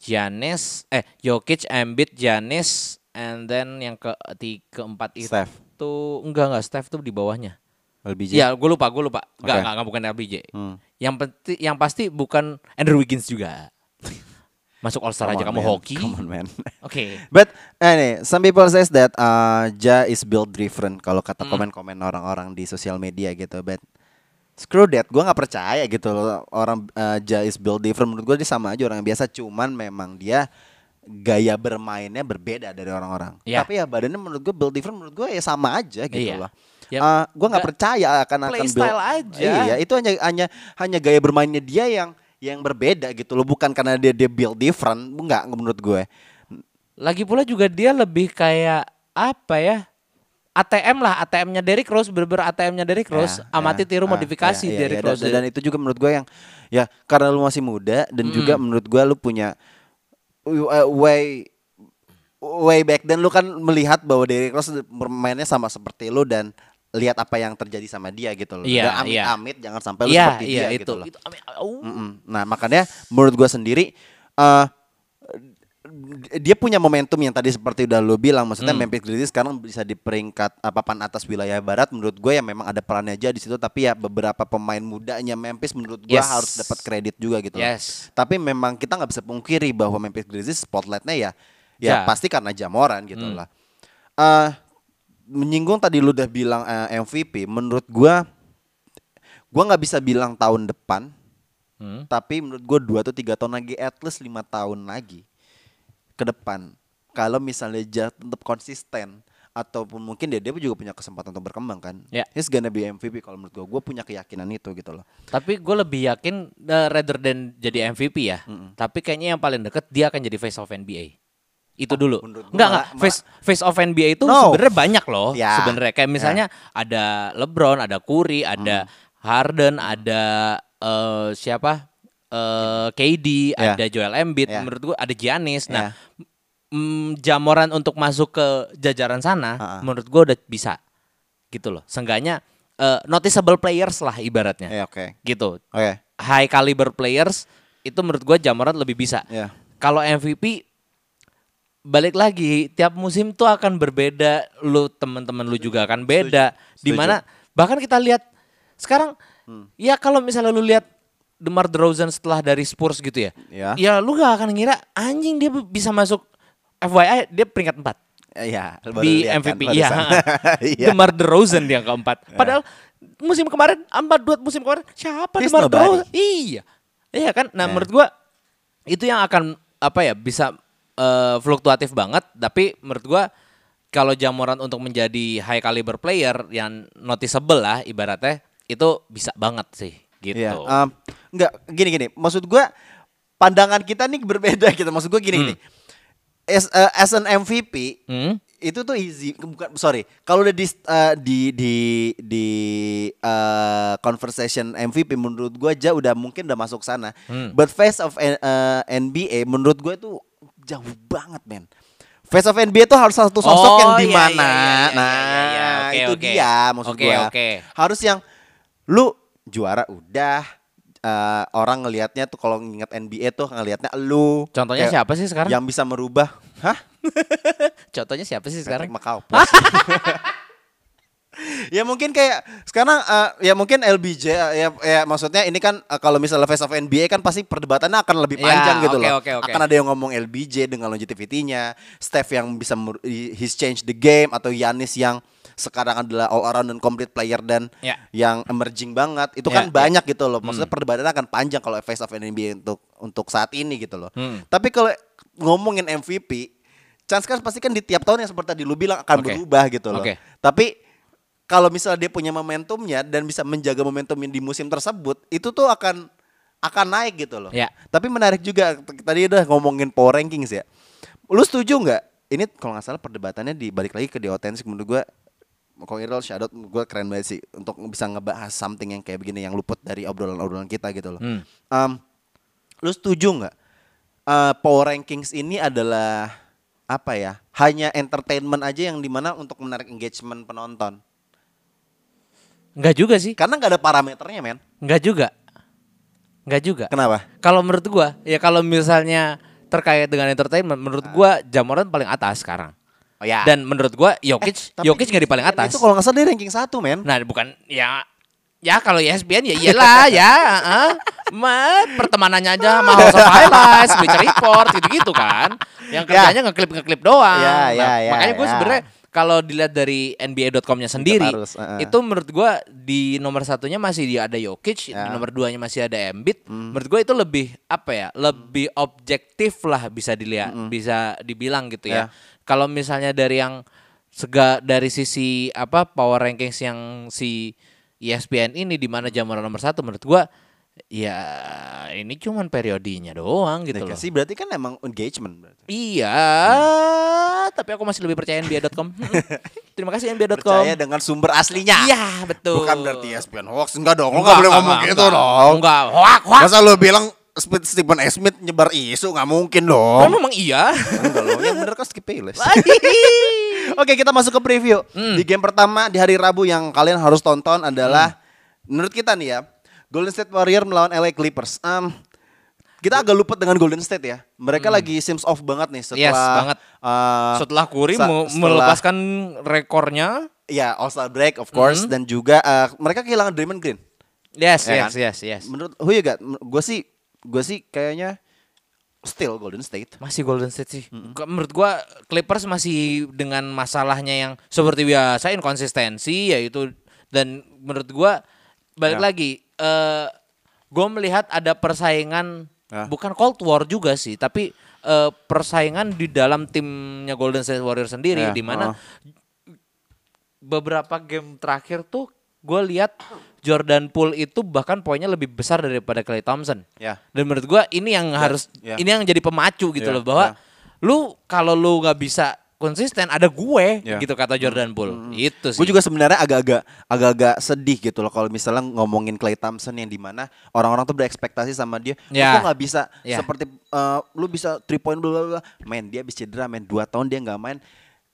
Giannis, eh Jokic, Embiid, Giannis, and then yang ke keempat itu Steph. enggak enggak Steph tuh di bawahnya. LBJ. Iya, gue lupa, gue lupa. Enggak, Oke. enggak, enggak bukan LBJ. Hmm. Yang pasti yang pasti bukan Andrew Wiggins juga. Masuk All Star aja kamu man. hoki. Come on, man. Oke. But eh nih, some people says that uh, Ja is build different kalau kata Hmm. komen-komen orang-orang di sosial media gitu. But screw that, gue nggak percaya gitu loh orang uh, Ja is build different. Menurut gue dia sama aja orang yang biasa, cuman memang dia gaya bermainnya berbeda dari orang-orang. Iya. Tapi ya badannya menurut gue build different. Menurut gue ya sama aja gitu Iya. loh. Ya, Uh, gue nggak percaya akan akan build- style aja. Iya, itu hanya hanya hanya gaya bermainnya dia yang yang berbeda gitu loh, bukan karena dia dia build different. Enggak menurut gue. Lagi pula juga dia lebih kayak apa ya? ATM lah, ATM-nya Derrick Rose, bener-bener ATM-nya Derrick Rose, Ya, amati ya, tiru ah, modifikasi ya, ya, Derrick ya, dan- Rose. Dan, itu juga menurut gue yang ya karena lu masih muda dan juga menurut gue lu punya uh, way way back dan lu kan melihat bahwa Derrick Rose bermainnya sama seperti lu dan lihat apa yang terjadi sama dia gitu loh. Iya, Dan amit-amit jangan sampai lu Iya, seperti iya dia itu. gitu loh. itu au. Mm-mm. Nah makanya menurut gua sendiri eh dia punya momentum yang tadi seperti udah lo bilang maksudnya Hmm. Memphis Grizzlies sekarang bisa di peringkat eh, papan atas wilayah barat menurut gue ya memang ada perannya aja di situ tapi ya beberapa pemain mudanya Memphis menurut gua Yes. harus dapat kredit juga gitu. Yes. Tapi memang kita nggak bisa pungkiri bahwa Memphis Grizzlies spotlightnya ya ya pasti karena Jamoran gitu Hmm. lah. Eh menyinggung tadi lu udah bilang eh, MVP menurut gua Gua nggak bisa bilang tahun depan, Hmm. tapi menurut gue dua atau tiga tahun lagi, at least lima tahun lagi ke depan. Kalau misalnya dia tetap konsisten ataupun mungkin dia dia juga punya kesempatan untuk berkembang kan. Ya. He's gonna be MVP kalau menurut gue. Gue punya keyakinan itu gitu loh. Tapi gue lebih yakin uh, rather than jadi MVP ya. Tapi kayaknya yang paling deket dia akan jadi face of NBA. Itu dulu. gua Enggak malah- enggak face face of NBA itu No. sebenarnya banyak loh. Ya. Sebenarnya kayak misalnya ada LeBron, ada Curry, ada Harden, ada eh, siapa? Eh KD, Ya. ada Joel Embiid, Ya. menurut gua ada Giannis. Nah, Ya. mm, jamoran untuk masuk ke jajaran sana Ha-ha. menurut gua udah bisa. Gitu loh. Seenggaknya eh, noticeable players lah ibaratnya. Ya oke. Gitu Oke. high caliber players itu menurut gua Jamoran lebih bisa. Ya. Kalau MVP balik lagi tiap musim tuh akan berbeda, lu teman-teman lu juga akan beda. Setuju. Di mana bahkan kita lihat sekarang Hmm. ya kalau misalnya lu lihat DeMar DeRozan setelah dari Spurs gitu ya. Ya. Ya lu gak akan ngira anjing dia bisa masuk FYI dia peringkat 4 Ya, baru di lihat kan MVP barusan. iya. Iya. DeMar DeRozan dia yang keempat. Padahal musim kemarin empat dua musim kemarin siapa He's DeMar nobody. DeRozan? Iya. Iya kan? Nah, Yeah. menurut gua itu yang akan apa ya bisa eh, fluktuatif banget tapi menurut gua kalau Jamoran untuk menjadi high caliber player yang noticeable lah ibaratnya itu bisa banget sih gitu. Iya, em, enggak gini gini. Maksud gua pandangan kita nih berbeda gitu. Maksud gua gini gini. As, eh, as an MVP Hmm? itu tuh easy bukan sorry kalau udah di eh, di di di eh, conversation MVP menurut gua aja udah mungkin udah masuk sana Hmm. but face of eh, NBA menurut gua itu jauh banget men face of NBA itu harus satu sosok Oh, yang di iya, mana iya, iya, iya, nah iya, iya. Oke, itu oke. dia maksud Oke, gua oke. harus yang lu juara udah eh, orang ngelihatnya tuh kalau nginget NBA tuh ngelihatnya lu Contohnya Kayak siapa sih sekarang? yang bisa merubah hah Contohnya siapa sih sekarang? Macau. ya mungkin kayak sekarang eh, ya mungkin LBJ eh, ya, ya maksudnya ini kan eh, kalau misalnya face of NBA kan pasti perdebatannya akan lebih Ya, panjang gitu oke, loh. oke, oke. Akan ada yang ngomong LBJ dengan longevity-nya, Steph yang bisa his change the game atau Yanis yang sekarang adalah all around dan complete player dan Ya. yang emerging banget. Itu Ya, kan ya. banyak gitu loh. Maksudnya perdebatannya akan panjang kalau face of NBA untuk untuk saat ini gitu loh. Hmm. Tapi kalau ngomongin MVP, chance kan pasti kan di tiap tahun yang seperti tadi lu bilang akan Oke. berubah gitu loh. Oke. Tapi kalau misalnya dia punya momentumnya dan bisa menjaga momentumnya di musim tersebut, itu tuh akan akan naik gitu loh. Ya. Tapi menarik juga tadi udah ngomongin power rankings ya. Lu setuju nggak? Ini kalau nggak salah perdebatannya dibalik lagi ke The Authentic menurut gua Kong Irul shoutout gue keren banget sih untuk bisa ngebahas something yang kayak begini yang luput dari obrolan-obrolan kita gitu loh. Hmm. Em, lu setuju nggak eh, power rankings ini adalah apa ya? Hanya entertainment aja yang di mana untuk menarik engagement penonton. Enggak juga sih. Karena nggak ada parameternya men. Enggak juga. Enggak juga. Kenapa? Kalau menurut gua, ya kalau misalnya terkait dengan entertainment, menurut gua Jamoran paling atas sekarang. Oh ya. Dan menurut gua Jokic, Eh, Jokic nggak di paling atas. Itu kalau nggak salah dia ranking satu men. Nah, bukan ya ya kalau ESPN ya iyalah ya, heeh. Ma, pertemanannya aja sama House of Highlights, Bleacher Report gitu-gitu kan. Yang Ya. kerjanya ngeklip ngeklip doang. Ya, Nah, ya, ya, makanya gue ya. sebenarnya kalau dilihat dari NBA.com-nya sendiri, harus, heeh. itu menurut gua di nomor satunya masih di ada Jokic, di Ya. nomor duanya masih ada Embiid. Menurut gua itu lebih apa ya, lebih objektif lah bisa dilihat, bisa dibilang gitu ya. Ya. Kalau misalnya dari yang sega dari sisi apa power rankings yang si ESPN ini di mana Jamoran nomor satu menurut gua ya ini cuman periodinya doang gitu loh. Sih berarti kan emang engagement berarti. Iya, tapi aku masih lebih percaya NBA.com. Terima kasih NBA.com. Percaya dengan sumber aslinya. Iya, betul. Bukan berarti ESPN hoax enggak dong. Enggak, enggak boleh enggak, ngomong enggak, gitu enggak. dong. Enggak, hoak, hoak. Masa lu bilang Stephen A. Smith nyebar isu nggak mungkin dong. memang iya. Enggak loh, yang bener kan skip Bayless. Oke, kita masuk ke preview. Hmm. Di game pertama di hari Rabu yang kalian harus tonton adalah menurut kita nih ya, Golden State Warrior melawan LA Clippers. Em, kita agak luput dengan Golden State ya. Mereka lagi seems off banget nih setelah Hmm. Yes, banget. eh, Setelah Curry sa- me- setelah- melepaskan rekornya. ya All Star break of course dan juga eh, mereka kehilangan Draymond Green. Yes, Ya yes, kan? yes, yes. Menurut who you got? Gue sih gue sih kayaknya still Golden State. Masih Golden State sih. Ke- Menurut gua Clippers masih dengan masalahnya yang seperti biasa inkonsistensi yaitu dan menurut gua balik Ya. lagi eh gue melihat ada persaingan Ya. bukan Cold War juga sih tapi eh, persaingan di dalam timnya Golden State Warriors sendiri Ya, di mana oh. beberapa game terakhir tuh gue lihat Jordan Poole itu bahkan poinnya lebih besar daripada Clay Thompson. Ya. Dan menurut gue ini yang harus ya. ini yang jadi pemacu gitu Ya, loh bahwa ya. lu kalau lu nggak bisa konsisten ada gue Ya. gitu kata Jordan Poole. Itu sih. Gue juga sebenarnya agak-agak agak-agak sedih gitu loh kalau misalnya ngomongin Clay Thompson yang di mana orang-orang tuh berekspektasi sama dia, lu Ya. nggak bisa Ya. seperti eh, lu bisa three point bla bla bla. Main dia habis cedera, main 2 tahun dia nggak main.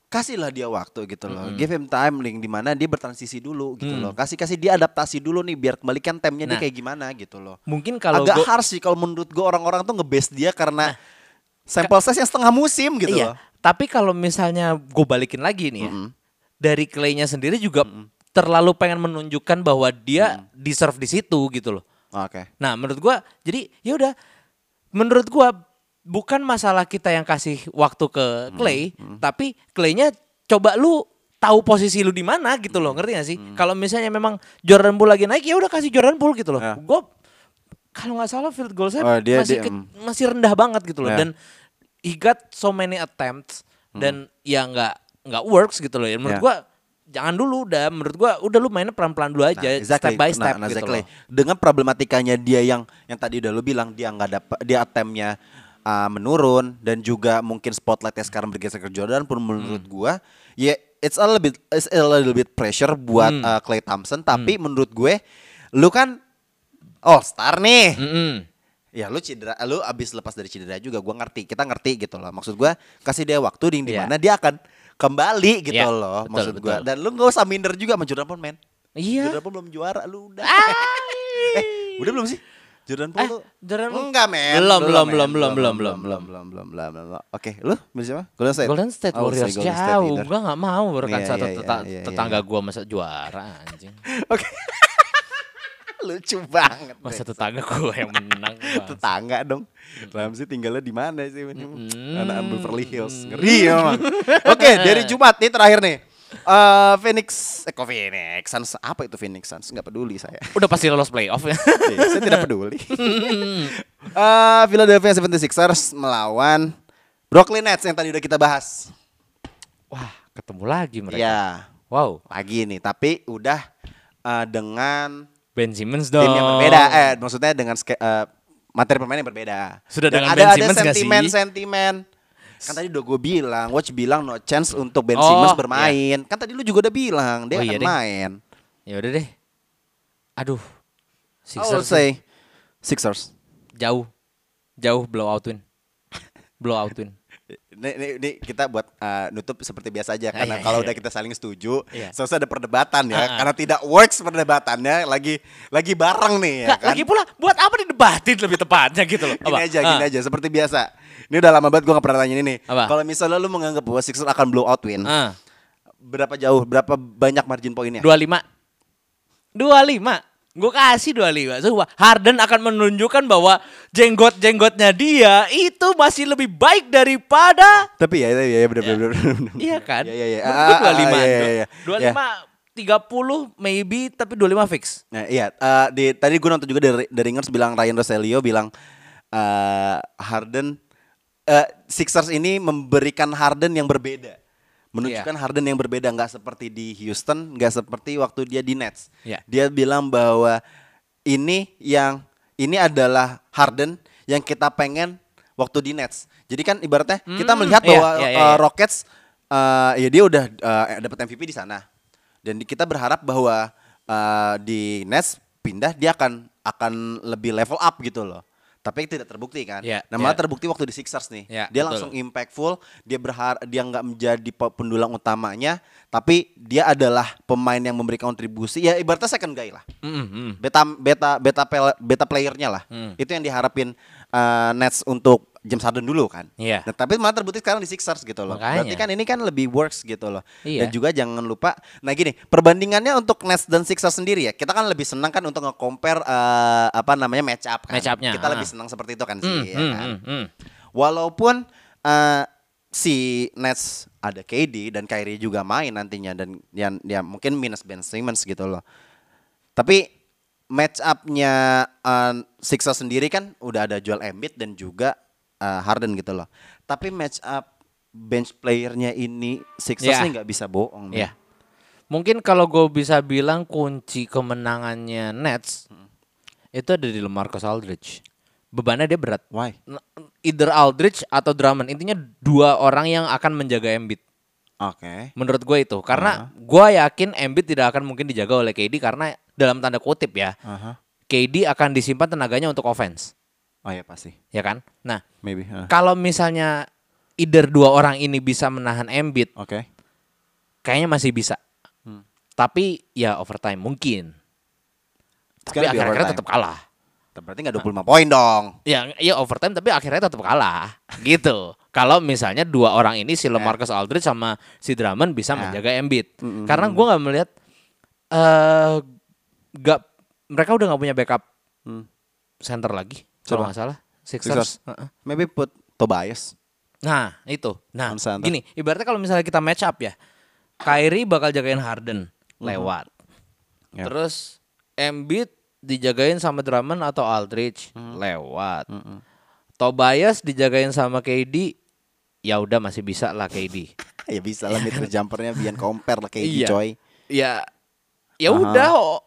Kasihlah dia waktu gitu loh. Give him time link di mana dia bertransisi dulu gitu loh. Kasih kasih dia adaptasi dulu nih biar kembalikan temnya dia Nah. kayak gimana gitu loh. Mungkin kalau agak gua- harsh sih kalau menurut gue orang-orang tuh nge-base dia karena sampel size yang setengah musim gitu iya. loh. Tapi kalau misalnya gue balikin lagi nih ya. Dari Clay-nya sendiri juga terlalu pengen menunjukkan bahwa dia deserve di situ gitu loh. Oke. Nah, menurut gua jadi ya udah menurut gua bukan masalah kita yang kasih waktu ke Clay, tapi Clay-nya coba lu tahu posisi lu di mana gitu loh, ngerti gak sih? Kalau misalnya memang Jordan Poole lagi naik ya udah kasih Jordan Poole gitu loh. Ya. Gua kalau nggak salah field goal saya Oh, dia- masih dia, ke- mm. masih rendah banget gitu loh Ya. dan he got so many attempts dan ya nggak nggak works gitu loh. Ya, menurut Ya. gua jangan dulu udah menurut gua udah lu mainnya pelan-pelan dulu aja exactly. step by step Nah, nah, gitu exactly. loh. Dengan problematikanya dia yang yang tadi udah lu bilang dia nggak dapat dia attemptnya uh, menurun dan juga mungkin spotlightnya sekarang bergeser ke Jordan pun menurut Hmm. gua ya it's a little bit it's a little bit pressure buat Hmm. uh, Clay Thompson tapi menurut gue lu kan all star nih. Mm-mm. Ya lu cedera, lu abis lepas dari cedera juga, gua ngerti, kita ngerti gitu loh. Maksud gua kasih dia waktu di Iya. mana dia akan kembali gitu Iya, loh. betul, maksud gua. betul. Dan lu gak usah minder juga sama Jordan Poole, men. Iya. Jordan Poole belum juara, lu udah. eh, udah belum sih? Jordan Poole Eh, tuh Jordan Poole- enggak, men. Belum, belum, belum, belum, belum, belum, belum. belum, belum, belum, belum. Oke, lu milih siapa? Golden State. Golden State Warriors Golden State jauh. either. Gua nggak mau rekan Iya, satu iya, teta- iya, tetangga iya. gua masa juara anjing. Oke. Lucu banget. Masa tetangga gua yang menang. Tetangga dong. Ramsey tinggalnya di mana sih? Mm. Anak Beverly Hills. Ngeri memang. Oke, dari Jumat nih terakhir nih. Eh Phoenix, eh kok Phoenix Suns apa itu Phoenix Suns? Nggak peduli saya. Udah pasti lolos playoff ya. Iya, saya tidak peduli. Eh Philadelphia 76ers melawan Brooklyn Nets yang tadi udah kita bahas. Wah, ketemu lagi mereka. Ya, Wow, lagi nih, tapi udah eh, dengan Ben Simmons dong. tim yang berbeda. Eh, maksudnya dengan eh, materi pemain yang berbeda. Sudah Dan dengan ada Ben ada Simmons sih? sentimen sentimen. Kan tadi udah gue bilang, watch bilang no chance untuk Ben Oh, Simmons bermain. Kan tadi lu juga udah bilang dia Oh, akan iya deh. main. Ya udah deh. Aduh. Sixers say Sixers. jauh. Jauh blowout win. blowout win. Ini, ini, ini kita buat uh, nutup seperti biasa aja karena iya, kalau iya. udah kita saling setuju, Iya. selesai ada perdebatan ya. Ah, ah. Karena tidak works perdebatannya lagi lagi bareng nih ya kan. lagi pula buat apa didebatin lebih tepatnya gitu loh. Gini Apa? aja, gini Ah. aja seperti biasa. Ini udah lama banget gue gak pernah tanya ini nih. Kalau misalnya lu menganggap bahwa Sixers akan blow out win, Ah. berapa jauh, berapa banyak margin poinnya? 25. 25. Gue kasih 25. Sumpah, Harden akan menunjukkan bahwa jenggot-jenggotnya dia itu masih lebih baik daripada Tapi ya, ya, ya bener, Ya. bener, bener, bener. Iya kan? Iya, iya, iya. Menurut Ah, gua ah, 25. ah, iya, iya, iya. 25 30 maybe tapi 25 fix. Nah, iya, eh, di, tadi gue nonton juga dari, dari Ringers bilang Ryan Roselio bilang eh, Harden eh, Sixers ini memberikan Harden yang berbeda. Menunjukkan Iya. Harden yang berbeda nggak seperti di Houston, nggak seperti waktu dia di Nets. Iya. Dia bilang bahwa ini yang ini adalah Harden yang kita pengen waktu di Nets. Jadi kan ibaratnya kita Hmm, melihat iya, bahwa iya, iya, eh, iya. Rockets eh, ya dia udah eh, dapat MVP di sana. Dan kita berharap bahwa eh, di Nets pindah dia akan akan lebih level up gitu loh. Tapi tidak terbukti kan. Iya, nah, malah iya. terbukti waktu di Sixers nih. Iya, dia betul. langsung impactful, dia berharap dia nggak menjadi pe- pendulang utamanya, tapi dia adalah pemain yang memberi kontribusi. Ya ibaratnya second guy lah Mm, mm. beta beta beta beta playernya lah. Hmm. Itu yang diharapin uh, Nets untuk James Harden dulu kan. Iya. Nah, tapi malah terbukti sekarang di Sixers gitu loh. Makanya. Berarti kan ini kan lebih works gitu loh. Iya. Dan juga jangan lupa nah gini, perbandingannya untuk Nets dan Sixers sendiri ya. Kita kan lebih senang kan untuk nge-compare uh, apa namanya match up kan. Match up-nya, Kita ah. lebih senang seperti itu kan sih Mm, ya mm, kan. mm, mm. Walaupun uh, si Nets ada KD dan Kyrie juga main nantinya dan yang ya mungkin minus Ben Simmons gitu loh. Tapi match up-nya uh, Sixers sendiri kan udah ada Joel Embiid dan juga uh, Harden gitu loh. Tapi match up bench playernya ini Sixers Ya. nih nggak bisa bohong. Iya. Mungkin kalau gue bisa bilang kunci kemenangannya Nets itu ada di LaMarcus Aldridge. Bebannya dia berat. Why? Either Aldridge atau Drummond. Intinya dua orang yang akan menjaga Embiid. Oke. Menurut gue itu. Karena gue yakin Embiid tidak akan mungkin dijaga oleh KD karena dalam tanda kutip ya. Aha. KD akan disimpan tenaganya untuk offense. Oh ya pasti. Ya kan? Nah, Maybe. uh. kalau misalnya either dua orang ini bisa menahan Embiid, Oke. kayaknya masih bisa. Hmm. Tapi ya overtime mungkin. Tapi overtime. tetap kalah. Berarti nggak 25 poin dong. Ya, ya overtime tapi akhirnya tetap kalah. gitu. Kalau misalnya dua orang ini si LaMarcus Aldridge sama si Drummond bisa Ya. menjaga Embiid. Karena gua nggak melihat eh nggak mereka udah nggak punya backup Hmm. center lagi. Kalau nggak salah. Sixers. Sixers. Maybe put Tobias. Nah, itu. Nah, gini, ibaratnya kalau misalnya kita match up ya. Kyrie bakal jagain Harden lewat. Ya. Terus Embiid dijagain sama Drummond atau Aldridge lewat. Tobias dijagain sama KD ya udah masih bisa lah KD. ya bisa lah mid jumpernya biar compare lah kayak Iya. coy. Ya ya udah o-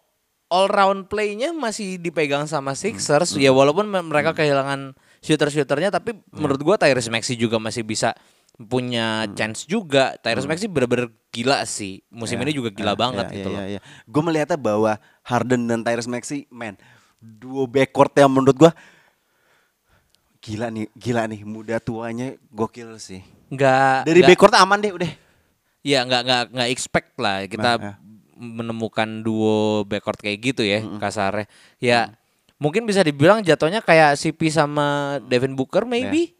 all round play-nya masih dipegang sama Sixers. Ya walaupun me- mereka kehilangan shooter-shooternya tapi menurut gua Tyrese Maxey juga masih bisa punya chance juga. Tyrese Maxey bener-bener gila sih. Musim ini juga gila banget gitu loh. Gue melihatnya bahwa Harden dan Tyrese Maxey, man, duo backcourt yang menurut gue gila nih, gila nih, muda tuanya gokil sih. Nggak Dari nggak- backcourt aman deh udah. Ya nggak nggak nggak expect lah kita Nah, ya. Menemukan duo backcourt kayak gitu ya kasarnya. Ya mungkin bisa dibilang jatuhnya kayak CP sama Devin Booker maybe.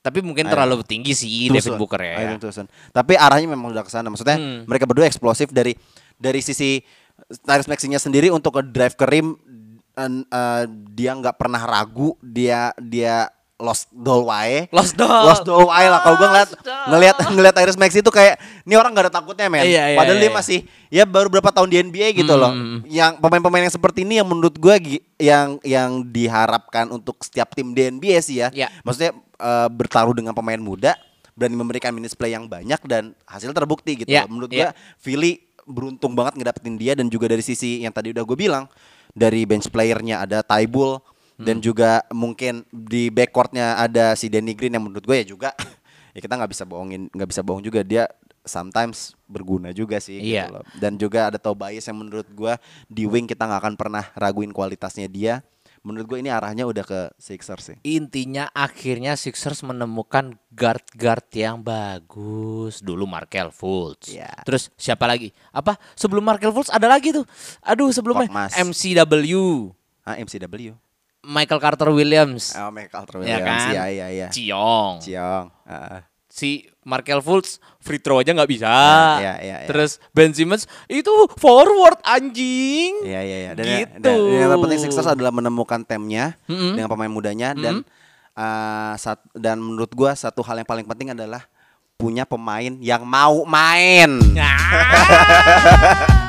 Tapi mungkin Ayo. terlalu tinggi sih Devin Tucson. Booker ya. Ayo, Tucson. Tapi arahnya memang udah ke sana. Maksudnya Hmm. mereka berdua eksplosif dari dari sisi Tyrese Maxey-nya sendiri untuk ke drive ke rim en- eh, dia nggak pernah ragu, dia dia lost doll wae. Lost doll. Lost doll wae lah. Kalau gue ngeliat ngeliat ngeliat Tyrese Maxey itu kayak ini orang nggak ada takutnya men. Iya, iya, Padahal iya, dia iya. masih ya baru berapa tahun di NBA gitu loh. Hmm. Yang pemain-pemain yang seperti ini yang menurut gue yang yang diharapkan untuk setiap tim di NBA sih ya. Iya. Maksudnya eh, bertaruh dengan pemain muda, berani memberikan minutes play yang banyak dan hasil terbukti gitu. Iya, loh. Menurut iya. gua Philly beruntung banget ngedapetin dia dan juga dari sisi yang tadi udah gue bilang dari bench playernya ada Tybull Hmm. dan juga mungkin di backcourtnya ada si Danny Green yang menurut gue ya juga ya kita nggak bisa bohongin nggak bisa bohong juga dia sometimes berguna juga sih Iya. gitu loh. dan juga ada Tobias yang menurut gue di wing kita nggak akan pernah raguin kualitasnya dia menurut gue ini arahnya udah ke Sixers sih Intinya akhirnya Sixers menemukan guard-guard yang bagus. Dulu Markel Fultz. Iya. Terus siapa lagi? Apa? Sebelum Markel Fultz ada lagi tuh. Aduh, sebelumnya. MCW. ah MCW Michael Carter Williams. Oh, Michael Carter Ya Williams. kan? Iya, iya, iya. Ciong. Ciong. Ah, Si Markel Fultz free throw aja nggak bisa. iya, iya, iya. Terus Ben Simmons itu forward anjing. Iya, iya, iya. Dan, Gitu. dan, dan yang terpenting Sixers adalah menemukan temnya Mm-mm. dengan pemain mudanya dan ah, sat, dan menurut gua satu hal yang paling penting adalah punya pemain yang mau main. Ah.